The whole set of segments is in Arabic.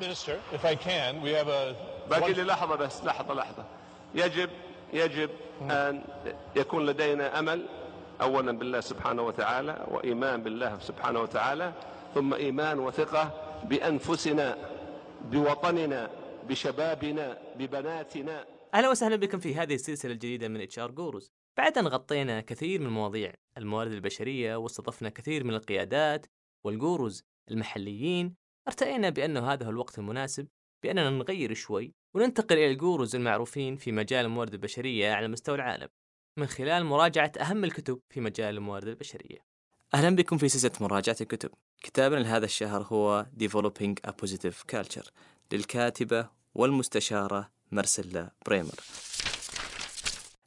Minister, if I can, we have a. باقي لي لحظة بس لحظة لحظة يجب يجب أن يكون لدينا أمل أولا بالله سبحانه وتعالى وإيمان بالله سبحانه وتعالى ثم إيمان وثقة بأنفسنا بوطننا بشبابنا ببناتنا أهلا وسهلا بكم في هذه السلسلة الجديدة من HR Gurus. بعد أن غطينا كثير من المواضيع الموارد البشرية واستضفنا كثير من القيادات والجوروز المحليين، ارتئينا بانه هذا هو الوقت المناسب بأننا نغير شوي وننتقل إلى الجوروز المعروفين في مجال الموارد البشرية على مستوى العالم من خلال مراجعة أهم الكتب في مجال الموارد البشرية. أهلا بكم في سلسلة مراجعة الكتب. كتابنا لهذا الشهر هو Developing a Positive Culture للكاتبة والمستشارة مارسيلا بريمر.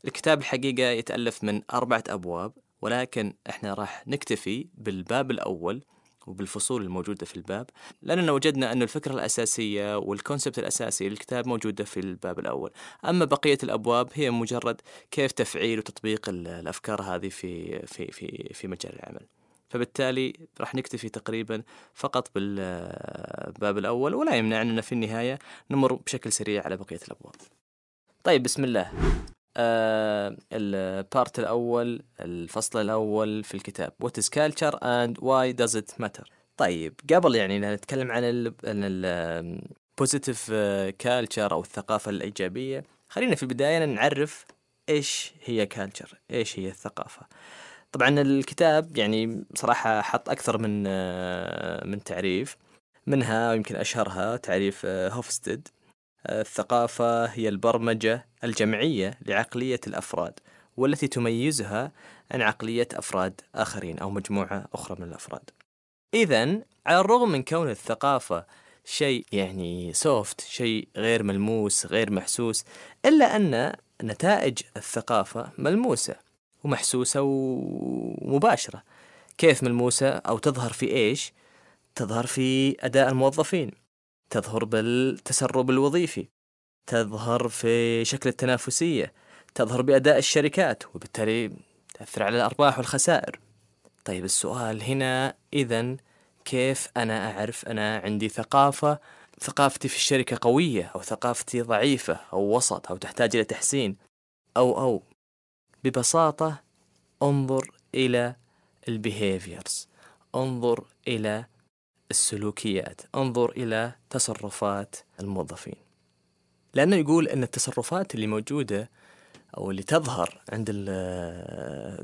الكتاب الحقيقة يتألف من أربعة أبواب ولكن إحنا راح نكتفي بالباب الأول وبالفصول الموجودة في الباب لأننا وجدنا أن الفكرة الأساسية والكونسبت الأساسي للكتاب موجودة في الباب الأول. أما بقية الأبواب هي مجرد كيف تفعيل وتطبيق ال- الأفكار هذه في, في, في, في مجال العمل. فبالتالي راح نكتفي تقريبا فقط بالباب الأول ولا يمنع أننا في النهاية نمر بشكل سريع على بقية الأبواب. طيب بسم الله. آه البارت الأول الفصل الأول في الكتاب. What is culture and why does it matter? طيب قبل يعني نتكلم عن ال عن ال positive culture أو الثقافة الإيجابية خلينا في البداية نعرف إيش هي culture إيش هي الثقافة. طبعا الكتاب يعني صراحة حط أكثر من آه، من تعريف. منها يمكن أشهرها تعريف آه، هوفستد الثقافة هي البرمجة الجمعية لعقلية الأفراد والتي تميزها عن عقلية أفراد آخرين أو مجموعة أخرى من الأفراد. إذا على الرغم من كون الثقافة شيء يعني سوفت، شيء غير ملموس، غير محسوس، إلا أن نتائج الثقافة ملموسة ومحسوسة ومباشرة. كيف ملموسة أو تظهر في إيش؟ تظهر في أداء الموظفين، تظهر بالتسرب الوظيفي تظهر في شكل التنافسية تظهر بأداء الشركات وبالتالي تأثر على الأرباح والخسائر. طيب السؤال هنا إذا كيف أنا أعرف أنا عندي ثقافة ثقافتي في الشركة قوية أو ثقافتي ضعيفة أو وسط أو تحتاج إلى تحسين أو أو. ببساطة انظر إلى ال behaviors انظر إلى السلوكيات انظر إلى تصرفات الموظفين. لأنه يقول أن التصرفات اللي موجودة أو اللي تظهر عند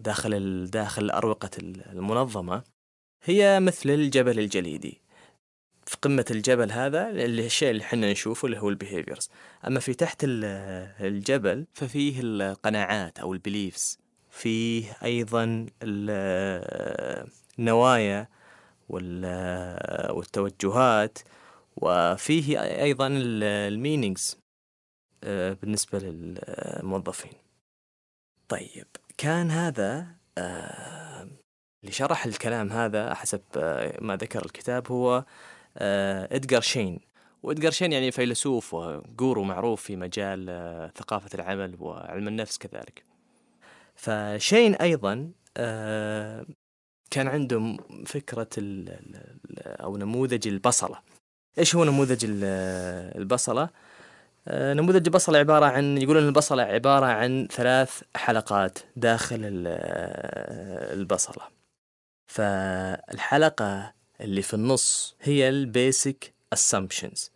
داخل داخل أروقة المنظمة هي مثل الجبل الجليدي. في قمة الجبل هذا اللي الشيء اللي إحنا نشوفه اللي هو ال behaviors أما في تحت ال- الجبل ففيه القناعات أو ال beliefs فيه أيضا ال- النوايا وال- والتوجهات. وفيه أيضا ال meanings. بالنسبة للموظفين. طيب كان هذا آه، اللي شرح الكلام هذا حسب آه، ما ذكر الكتاب هو آه، إدغار شين. وإدغار شين يعني فيلسوف وجورو معروف في مجال آه، ثقافة العمل وعلم النفس كذلك. فشين أيضا آه، كان عنده م- فكرة أو نموذج البصلة. إيش هو نموذج ال- البصلة؟ آه، نموذج البصلة عبارة عن يقولون البصلة عبارة عن ثلاث حلقات داخل ال- البصلة. فالحلقة اللي في النص هي ال basic assumptions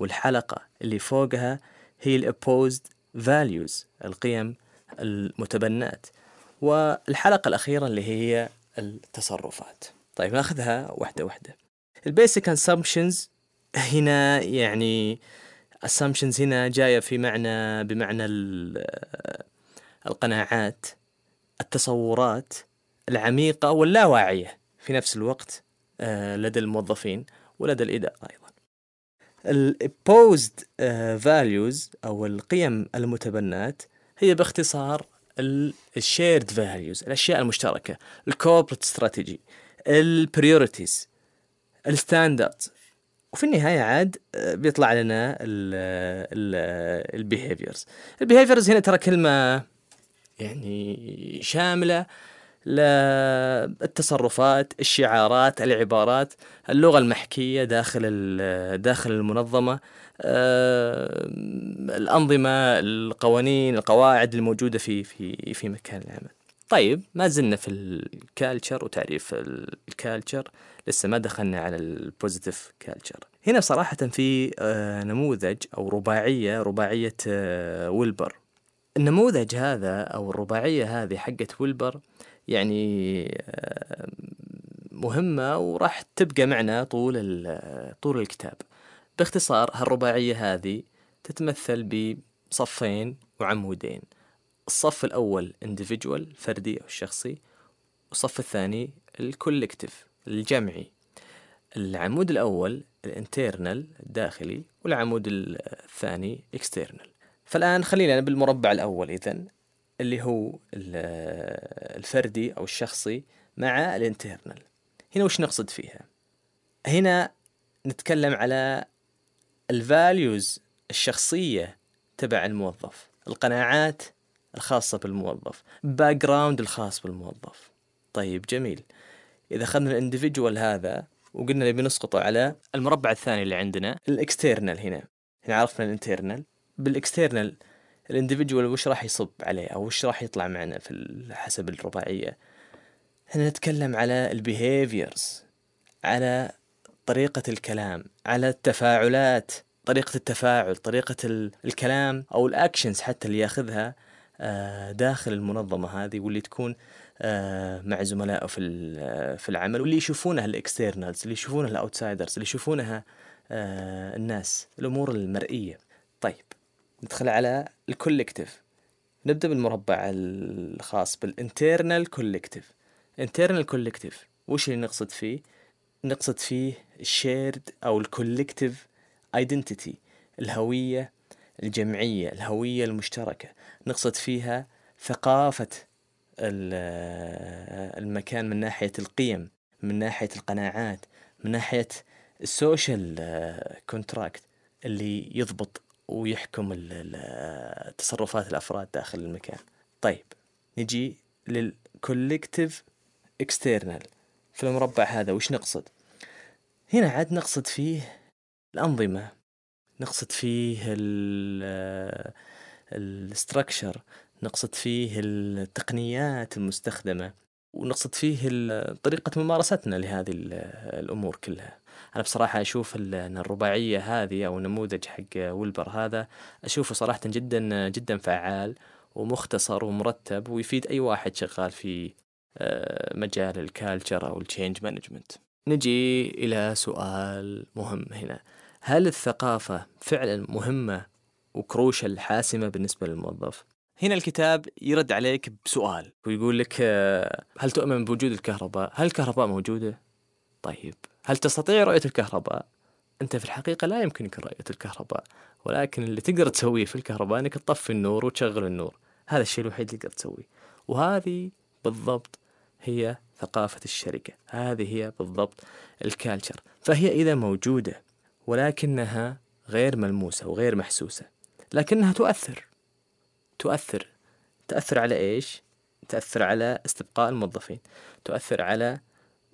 والحلقة اللي فوقها هي ال espoused values القيم المتبنات. والحلقة الأخيرة اللي هي التصرفات. طيب ناخذها واحدة واحدة. ال basic assumptions هنا يعني assumptions هنا جاية في معنى بمعنى ال- القناعات التصورات العميقة واللاواعية في نفس الوقت آه، لدى الموظفين ولدى الإدارة أيضا. ال opposed آه، أو القيم المتبنات هي باختصار ال shared values الأشياء المشتركة ال corporate strategy ال priorities الستاندردز وفي النهاية عاد آه، بيطلع لنا ال behaviors ال behaviors هنا ترى كلمة يعني شاملة للتصرفات الشعارات العبارات اللغة المحكية داخل داخل المنظمة آه، الأنظمة القوانين القواعد الموجودة في في في مكان العمل. طيب ما زلنا في ال culture وتعريف ال culture لسه ما دخلنا على ال positive culture. هنا صراحة في آه، نموذج أو رباعية رباعية آه، ويلبر. النموذج هذا أو الرباعية هذه حقت ويلبر يعني آه، مهمة وراح تبقى معنا طول طول الكتاب. باختصار هالرباعية هذه تتمثل بصفين وعمودين. الصف الأول individual فردي أو شخصي والصف الثاني ال collective الجمعي. العمود الأول ال internal الداخلي والعمود الثاني external. فالآن خلينا بالمربع الأول إذن اللي هو ال- الفردي أو الشخصي مع ال internal هنا وش نقصد فيها؟ هنا نتكلم على ال values الشخصية تبع الموظف القناعات الخاصة بالموظف. background الخاص بالموظف. طيب جميل. إذا أخذنا ال individual هذا وقلنا نبي نسقطه على المربع الثاني اللي عندنا ال external هنا. هنا عرفنا ال internal بال external ال individual وش راح يصب عليه أو وش راح يطلع معنا في حسب الرباعية؟ هنا نتكلم على ال behaviors على طريقة الكلام على التفاعلات طريقة التفاعل طريقة ال- الكلام أو ال actions حتى اللي ياخذها داخل المنظمة هذه واللي تكون آه، مع زملائه في في العمل واللي يشوفونها ال externals اللي يشوفونها ال outsiders اللي يشوفونها آه، الناس الأمور المرئية. طيب ندخل على ال collective نبدأ بالمربع الخاص بال internal collective internal collective وش اللي نقصد فيه؟ نقصد فيه ال shared أو ال collective identity الهوية الجمعية الهوية المشتركة. نقصد فيها ثقافة ال- المكان من ناحية القيم من ناحية القناعات من ناحية ال social contract اللي يضبط ويحكم تصرفات الأفراد داخل المكان. طيب نجي لل collective external في المربع هذا وش نقصد؟ هنا عاد نقصد فيه الأنظمة. نقصد فيه ال structure نقصد فيه التقنيات المستخدمة ونقصد فيه طريقة ممارستنا لهذه ال- الأمور كلها. أنا بصراحة أشوف أن الرباعية هذه أو النموذج حق ويلبر هذا أشوفه صراحة جدا جدا فعال ومختصر ومرتب ويفيد أي واحد شغال في آه، مجال ال culture أو ال change management نجي إلى سؤال مهم هنا. هل الثقافة فعلا مهمة و crucial حاسمة بالنسبة للموظف؟ هنا الكتاب يرد عليك بسؤال ويقول لك آه، هل تؤمن بوجود الكهرباء؟ هل الكهرباء موجودة؟ طيب هل تستطيع رؤية الكهرباء؟ أنت في الحقيقة لا يمكنك رؤية الكهرباء ولكن اللي تقدر تسويه في الكهرباء أنك تطفي النور وتشغل النور هذا الشيء الوحيد اللي تقدر تسويه وهذه بالضبط هي ثقافة الشركة هذه هي بالضبط الكالتشر فهي إذا موجودة ولكنها غير ملموسة وغير محسوسة. لكنها تؤثر. تؤثر. تأثر على إيش؟ تأثر على استبقاء الموظفين. تؤثر على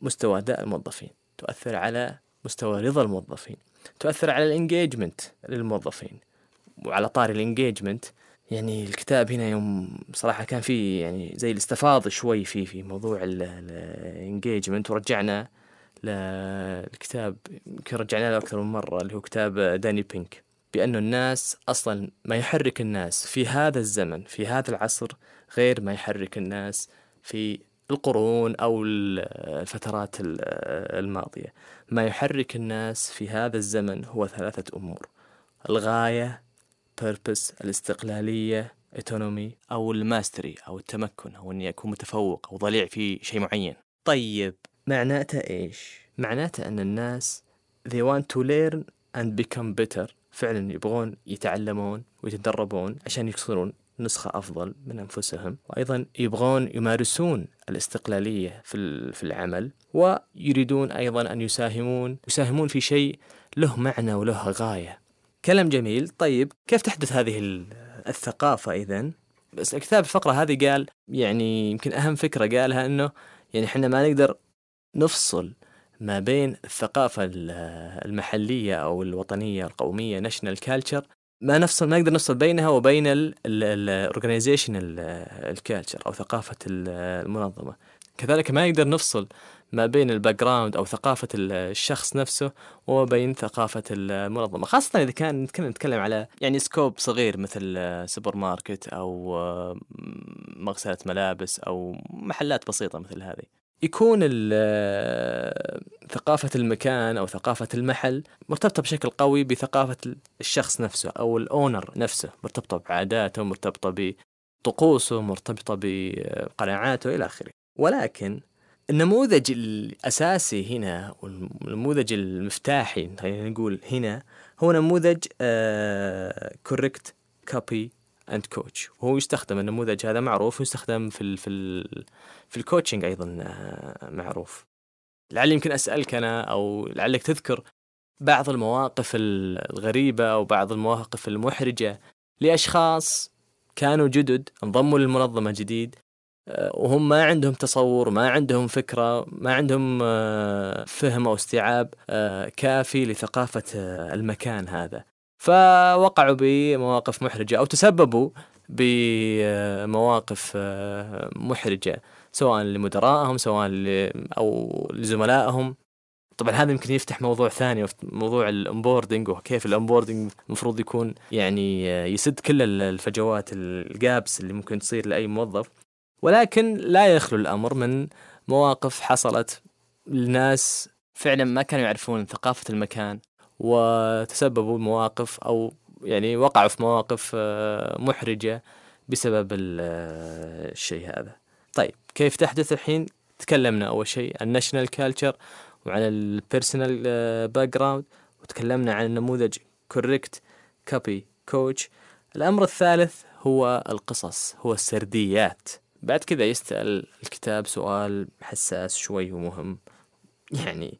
مستوى أداء الموظفين. تؤثر على مستوى رضا الموظفين. تؤثر على ال engagement للموظفين. وعلى طاري ال engagement يعني الكتاب هنا يوم صراحة كان فيه يعني زي الاستفاضة شوي في في موضوع ال engagement ورجعنا للكتاب يمكن رجعنا له أكثر من مرة اللي هو كتاب داني بينك. بأنه الناس أصلا ما يحرك الناس في هذا الزمن في هذا العصر غير ما يحرك الناس في القرون أو الفترات ال- الماضية. ما يحرك الناس في هذا الزمن هو ثلاثة أمور الغاية purpose الاستقلالية autonomy أو الماستري أو التمكن أو إني أكون متفوق أو ضليع في شيء معين. طيب معناته إيش؟ معناته أن الناس they want to learn and become better. فعلا يبغون يتعلمون ويتدربون عشان يصيرون نسخة أفضل من أنفسهم. وأيضا يبغون يمارسون الاستقلالية في في العمل. ويريدون أيضا أن يساهمون يساهمون في شيء له معنى وله غاية. كلام جميل. طيب كيف تحدث هذه ال- الثقافة إذن؟ بس الكتاب الفقرة هذه قال يعني يمكن أهم فكرة قالها أنه يعني إحنا ما نقدر نفصل ما بين الثقافة المحلية أو الوطنية القومية national culture ما نفصل ما نقدر نفصل بينها وبين ال organization ال culture أو ثقافة المنظمة. كذلك ما نقدر نفصل ما بين ال background أو ثقافة الشخص نفسه وبين ثقافة المنظمة. خاصة إذا كان نتكلم على يعني scope صغير مثل سوبر ماركت أو مغسلة ملابس أو محلات بسيطة مثل هذه. يكون ثقافة المكان أو ثقافة المحل مرتبطة بشكل قوي بثقافة الشخص نفسه أو ال owner نفسه مرتبطة بعاداته مرتبطة بطقوسه مرتبطة بقناعاته إلى آخره. ولكن النموذج الأساسي هنا والنموذج المفتاحي خلينا نقول هنا هو نموذج correct copy and coach وهو يستخدم النموذج هذا معروف ويستخدم في ال في ال في ال coaching أيضا آه، معروف. لعل يمكن أسألك أنا أو لعلك تذكر بعض المواقف الغريبة أو بعض المواقف المحرجة لأشخاص كانوا جدد انضموا للمنظمة جديد آه، وهم ما عندهم تصور ما عندهم فكرة ما عندهم آه، فهم أو استيعاب كافي لثقافة المكان هذا. فوقعوا بمواقف محرجة أو تسببوا بمواقف آه، محرجة سواء لمدراءهم سواء أو لزملائهم. طبعا هذا يمكن يفتح موضوع ثاني موضوع ال onboarding وكيف ال onboarding المفروض يكون يعني آه، يسد كل الفجوات ال gaps اللي ممكن تصير لأي موظف. ولكن لا يخلو الأمر من مواقف حصلت لناس فعلا ما كانوا يعرفون ثقافة المكان. وتسببوا بمواقف أو يعني وقعوا في مواقف آه، محرجة بسبب آه، الشيء هذا. طيب كيف تحدث الحين؟ تكلمنا أول شيء عن ال national culture وعن ال personal background وتكلمنا عن النموذج correct copy coach الأمر الثالث هو القصص هو السرديات. بعد كذا يسأل الكتاب سؤال حساس شوي ومهم. يعني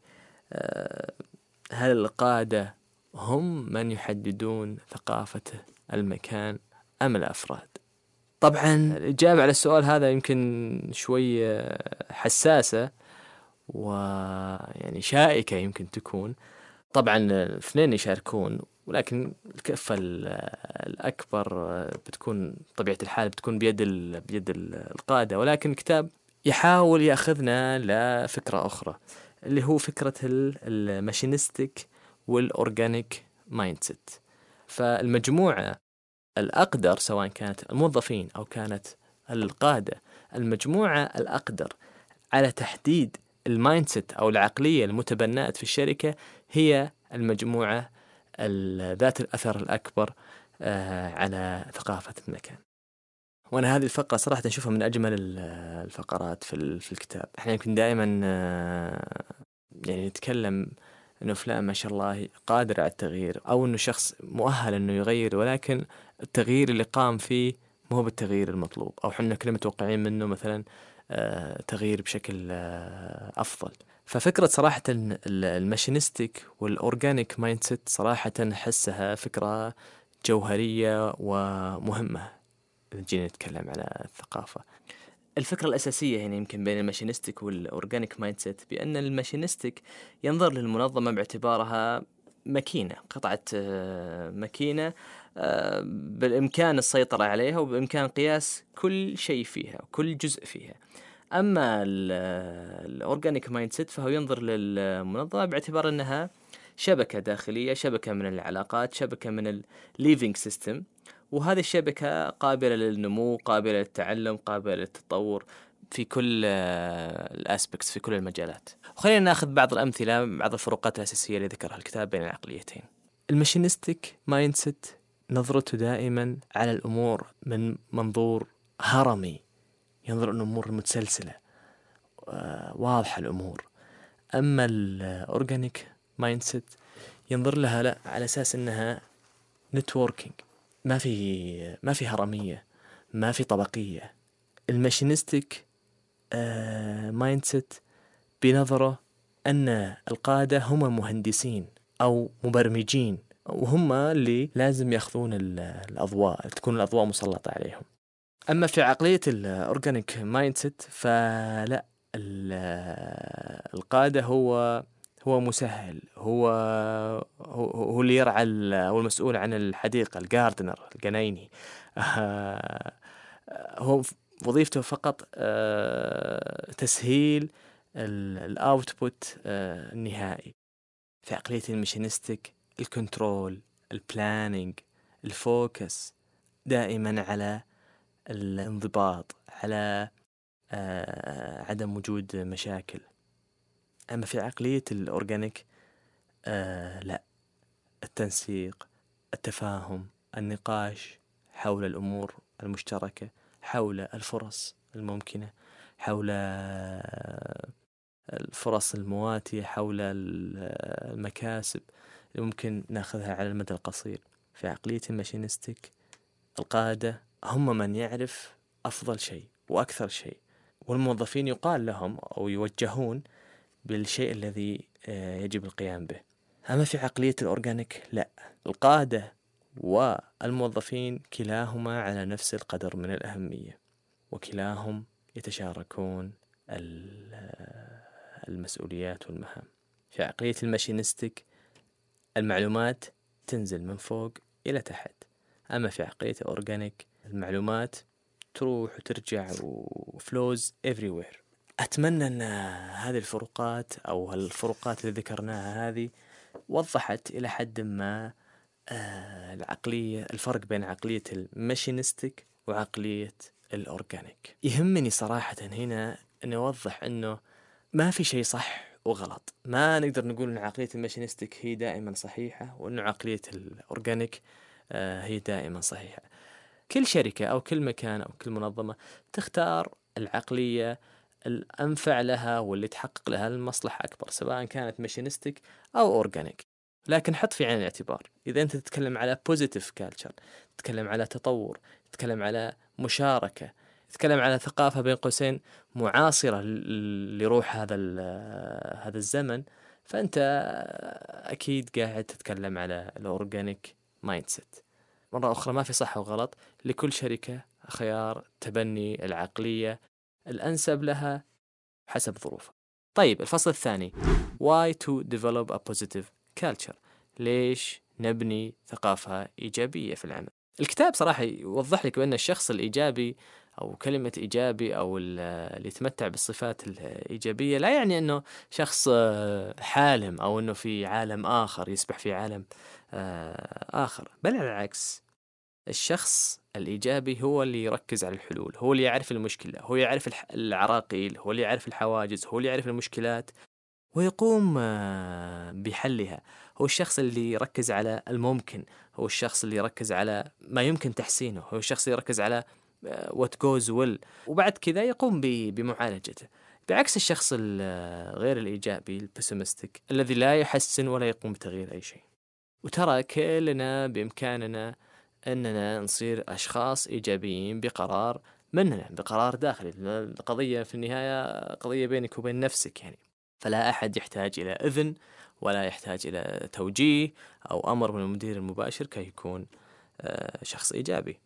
آه هل القادة هم من يحددون ثقافة المكان أم الأفراد؟ طبعا. الإجابة على السؤال هذا يمكن شوي حساسة ويعني شائكة يمكن تكون. طبعا الاثنين يشاركون ولكن الكفة الأكبر بتكون طبيعة الحال بتكون بيد بيد القادة. ولكن الكتاب يحاول يأخذنا لفكرة أخرى. اللي هو فكرة ال machinistic وال organic mindset فالمجموعة الأقدر سواء كانت الموظفين أو كانت القادة المجموعة الأقدر على تحديد ال mindset أو العقلية المتبناة في الشركة هي المجموعة ذات الأثر الأكبر آه، على ثقافة المكان. وأنا هذه الفقرة صراحة أشوفها من أجمل الفقرات في في الكتاب. إحنا يمكن دائما آه، يعني نتكلم إنه فلان ما شاء الله قادر على التغيير أو إنه شخص مؤهل إنه يغير ولكن التغيير اللي قام فيه مو بالتغيير المطلوب. أو إحنا كنا متوقعين منه مثلا آه، تغيير بشكل آه، أفضل. ففكرة صراحة ال machinistic وال organic mindset صراحة أحسها فكرة جوهرية ومهمة. جينا نتكلم على الثقافة. الفكرة الأساسية هنا يمكن بين ال machinistic وال organic mindset بأن ال machinistic ينظر للمنظمة باعتبارها ماكينة قطعة آه، ماكينة آه، بالإمكان السيطرة عليها وبإمكان قياس كل شيء فيها كل جزء فيها. أما ال organic mindset فهو ينظر للمنظمة باعتبار أنها شبكة داخلية شبكة من العلاقات شبكة من ال living system وهذه الشبكة قابلة للنمو قابلة للتعلم قابلة للتطور في كل ال aspects في كل المجالات. وخلينا ناخذ بعض الأمثلة بعض الفروقات الأساسية اللي ذكرها الكتاب بين العقليتين. ال machinistic mindset نظرته دائما على الأمور من منظور هرمي ينظر ان الأمور متسلسله آه، واضحة الأمور. أما ال organic mindset ينظر لها لا على أساس إنها networking. ما في ما في هرمية ما في طبقية. ال machinistic mindset بنظرة أن القادة هم مهندسين أو مبرمجين وهم اللي لازم يأخذون الأضواء تكون الأضواء مسلطة عليهم. أما في عقلية ال organic mind فلا القادة هو هو مسهل هو هو, هو اللي يرعى هو المسؤول عن الحديقة ال gardener الجنايني. هو وظيفته فقط آه، تسهيل ال output آه، النهائي. في عقليه المشينستيك الكنترول البلاننج الفوكس دائما على الانضباط على آه، عدم وجود مشاكل. أما في عقلية ال organic آه لا. التنسيق التفاهم النقاش حول الأمور المشتركة حول الفرص الممكنة حول آه، الفرص المواتية حول المكاسب اللي ممكن ناخذها على المدى القصير. في عقلية ال machinistic القادة هم من يعرف أفضل شيء وأكثر شيء. والموظفين يقال لهم أو يوجهون بالشيء الذي آه، يجب القيام به. أما في عقلية ال organic لا. القادة والموظفين كلاهما على نفس القدر من الأهمية وكلاهم يتشاركون المسؤوليات والمهام. في عقلية ال machinistic المعلومات تنزل من فوق إلى تحت. أما في عقلية ال organic المعلومات تروح وترجع و flows everywhere. أتمنى أن هذه الفروقات أو الفروقات اللي ذكرناها هذه وضحت إلى حد ما آه، العقلية الفرق بين عقلية ال machinistic وعقلية ال organic يهمني صراحة هنا أن أوضح أنه ما في شيء صح وغلط. ما نقدر نقول أن عقلية ال mechanistic هي دائما صحيحة وأن عقلية ال organic آه، هي دائما صحيحة. كل شركة أو كل مكان أو كل منظمة تختار العقلية الأنفع لها واللي تحقق لها المصلحة أكبر سواء كانت mechanistic أو organic. لكن حط في عين الاعتبار. إذا أنت تتكلم على positive culture تتكلم على تطور تتكلم على مشاركة تتكلم على ثقافة بين قوسين معاصرة لروح هذا هذا الزمن فأنت أكيد قاعد تتكلم على ال organic mindset مرة أخرى ما في صح وغلط. لكل شركة خيار تبني العقلية الأنسب لها حسب ظروفها. طيب الفصل الثاني. Why to develop a positive culture ليش نبني ثقافة إيجابية في العمل؟ الكتاب صراحة يوضح لك بأن الشخص الإيجابي أو كلمة إيجابي أو اللي يتمتع بالصفات الإيجابية لا يعني أنه شخص حالم أو أنه في عالم آخر يسبح في عالم آه، آخر بل على العكس. الشخص الإيجابي هو اللي يركز على الحلول هو اللي يعرف المشكلة هو يعرف العراقيل هو اللي يعرف الحواجز هو اللي يعرف المشكلات ويقوم آه، بحلها. هو الشخص اللي يركز على الممكن هو الشخص اللي يركز على ما يمكن تحسينه هو الشخص اللي يركز على وات جوز ويل وبعد كذا يقوم بمعالجته. بعكس الشخص غير الإيجابي البسيمستيك الذي لا يحسن ولا يقوم بتغيير أي شيء. وترى كلنا بإمكاننا أننا نصير أشخاص إيجابيين بقرار مننا بقرار داخلي. القضية في النهاية قضية بينك وبين نفسك يعني. فلا أحد يحتاج إلى إذن ولا يحتاج إلى توجيه أو أمر من المدير المباشر كي يكون آه، شخص إيجابي.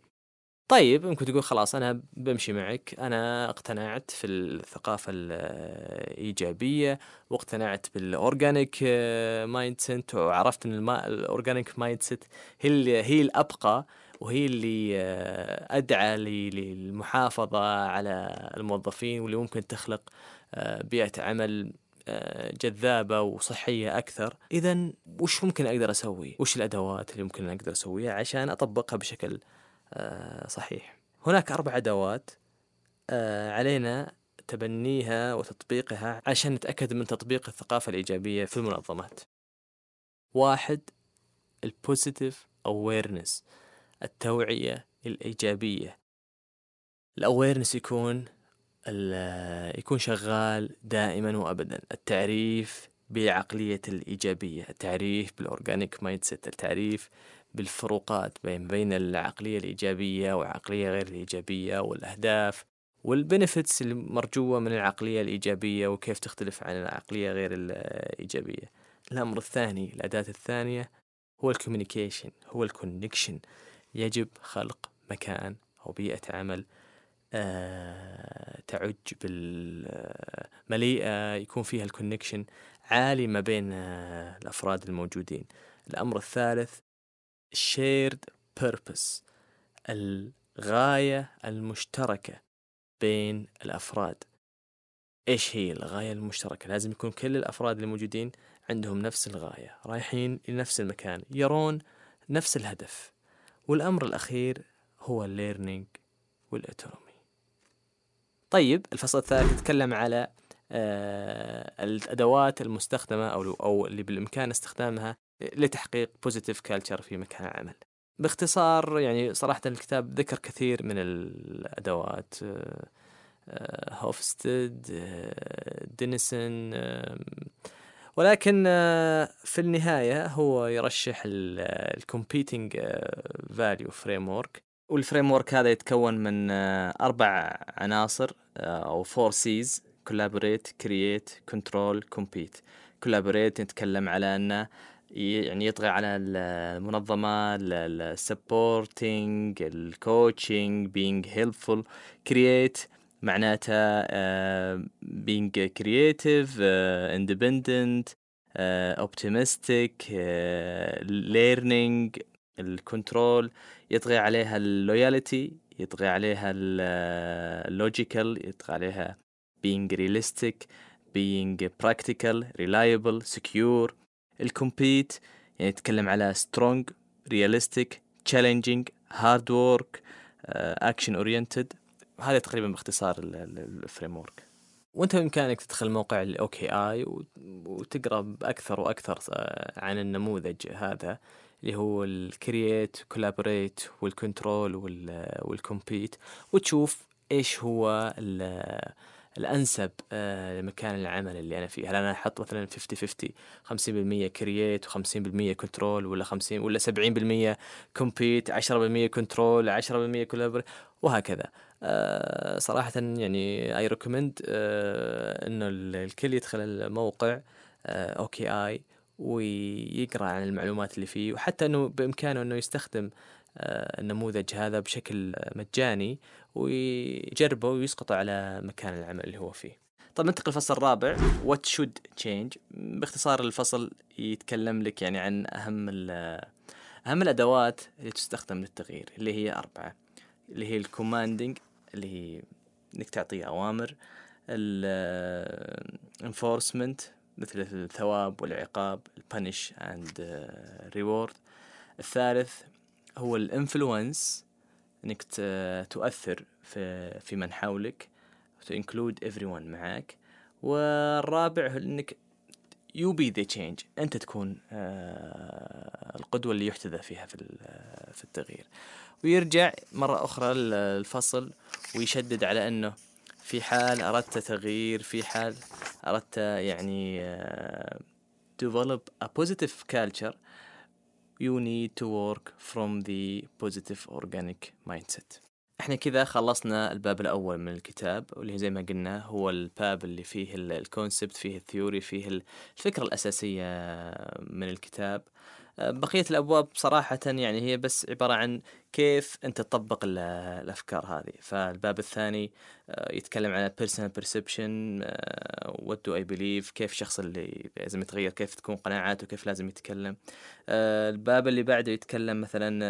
طيب ممكن تقول خلاص أنا بمشي معك. أنا اقتنعت في الثقافة الإيجابية واقتنعت بال organic mindset وعرفت أن ال organic mindset هي هي الأبقى وهي اللي آه، أدعى للمحافظة على الموظفين واللي ممكن تخلق آه، بيئة عمل آه، جذابة وصحية أكثر. إذا وش ممكن أقدر أسوي؟ وش الأدوات اللي ممكن أقدر أسويها عشان أطبقها بشكل آه، صحيح. هناك أربع أدوات آه، علينا تبنيها وتطبيقها عشان نتأكد من تطبيق الثقافة الإيجابية في المنظمات. واحد البوزيتيف awareness التوعية الإيجابية. ال awareness يكون يكون شغال دائما وأبدا. التعريف بعقلية الإيجابية التعريف بال organic mind التعريف بالفروقات بين بين العقلية الإيجابية والعقلية غير الإيجابية والأهداف وال benefits المرجوة من العقلية الإيجابية وكيف تختلف عن العقلية غير الإيجابية. الأمر الثاني الأداة الثانية هو ال communication هو ال connection يجب خلق مكان أو بيئة عمل تعج بالمليئة يكون فيها الكونكشن عالي ما بين آه، الأفراد الموجودين. الأمر الثالث shared purpose الغاية المشتركة بين الأفراد. إيش هي الغاية المشتركة؟ لازم يكون كل الأفراد الموجودين عندهم نفس الغاية رايحين لنفس المكان يرون نفس الهدف. والأمر الأخير هو ال learning وال autonomy طيب الفصل الثالث يتكلم على آه الأدوات المستخدمة أو أو اللي بالإمكان استخدامها لتحقيق positive culture في مكان العمل. باختصار يعني صراحة الكتاب ذكر كثير من الأدوات هوفستد آه، دينيسون آه، ولكن في النهاية هو يرشح ال competing value framework وال framework هذا يتكون من أربع عناصر أو four Cs collaborate create control compete collaborate نتكلم على أنه يعني يطغى على المنظمة ال supporting ال coaching being helpful create معناتها uh, being creative, uh, independent, ال control يطغي عليها ال loyalty يطغي عليها ال logical يطغي عليها being realistic being practical reliable secure. ال compete يعني يتكلم على strong realistic challenging hard work uh, action oriented. هذا تقريبا باختصار ال framework وأنت بإمكانك تدخل موقع ال OCAI وتقرأ بأكثر وأكثر آه، عن النموذج هذا. اللي هو ال create collaborate وال control وال compete وتشوف إيش هو الأنسب آه، لمكان العمل اللي أنا فيه. هل أنا أحط مثلا 50 50 50% كرييت و50% control ولا 50 ولا 70% compete 10% control 10% collaborate وهكذا. آه، صراحة يعني I recommend آه، إنه الكل يدخل الموقع OCAI ويقرأ عن المعلومات اللي فيه وحتى إنه بإمكانه إنه يستخدم النموذج هذا بشكل مجاني ويجربه ويسقطه على مكان العمل اللي هو فيه. طب ننتقل الفصل الرابع what should change باختصار الفصل يتكلم لك يعني عن أهم أهم الأدوات اللي تستخدم للتغيير اللي هي أربعة اللي هي ال commanding اللي هي إنك تعطي أوامر ال enforcement مثل الثواب والعقاب ال punish and reward الثالث هو ال influence إنك تؤثر في في من حولك to include everyone معك والرابع إنك you be the change أنت تكون آه، القدوة اللي يحتذى فيها في في التغيير. ويرجع مرة أخرى الفصل ويشدد على إنه في حال أردت تغيير في حال أردت يعني آه، develop a positive culture you need to work from the positive organic mindset. إحنا كذا خلصنا الباب الأول من الكتاب واللي زي ما قلنا هو الباب اللي فيه الكونسبت فيه الثيوري فيه الفكرة الأساسية من الكتاب. بقية الأبواب صراحة يعني هي بس عبارة عن كيف أنت تطبق الأفكار هذه. فالباب الثاني آه، يتكلم عن personal perception آه، what do I believe كيف الشخص اللي لازم يتغير كيف تكون قناعاته كيف لازم يتكلم. آه، الباب اللي بعده يتكلم مثلا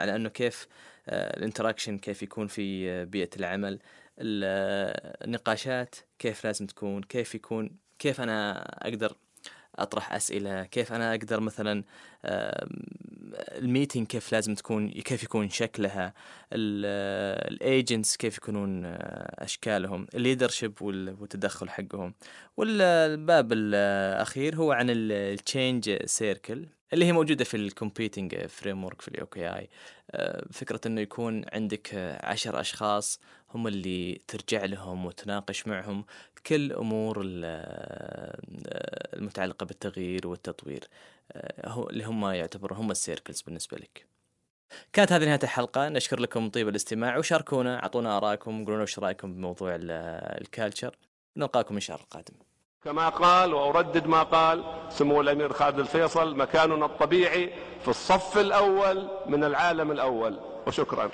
على أنه كيف ال interaction كيف يكون في بيئة العمل النقاشات كيف لازم تكون كيف يكون كيف أنا أقدر أطرح أسئلة كيف أنا أقدر مثلا ال meeting كيف لازم تكون كيف يكون شكلها ال agendas كيف يكونون آه، أشكالهم ال leadership والتدخل حقهم. والباب الأخير هو عن ال change circle اللي هي موجودة في ال competing framework في ال OCAI آه، فكرة إنه يكون عندك عشر أشخاص هم اللي ترجع لهم وتناقش معهم. كل أمور المتعلقة بالتغيير والتطوير آه، اللي هم يعتبرون هم ال circles بالنسبة لك. كانت هذه نهاية الحلقة نشكر لكم طيب الاستماع وشاركونا أعطونا آرائكم قولوا إيش رأيكم بموضوع ال culture نلقاكم إن شاء الله القادم. كما قال وأردد ما قال سمو الأمير خالد الفيصل مكاننا الطبيعي في الصف الأول من العالم الأول وشكرا.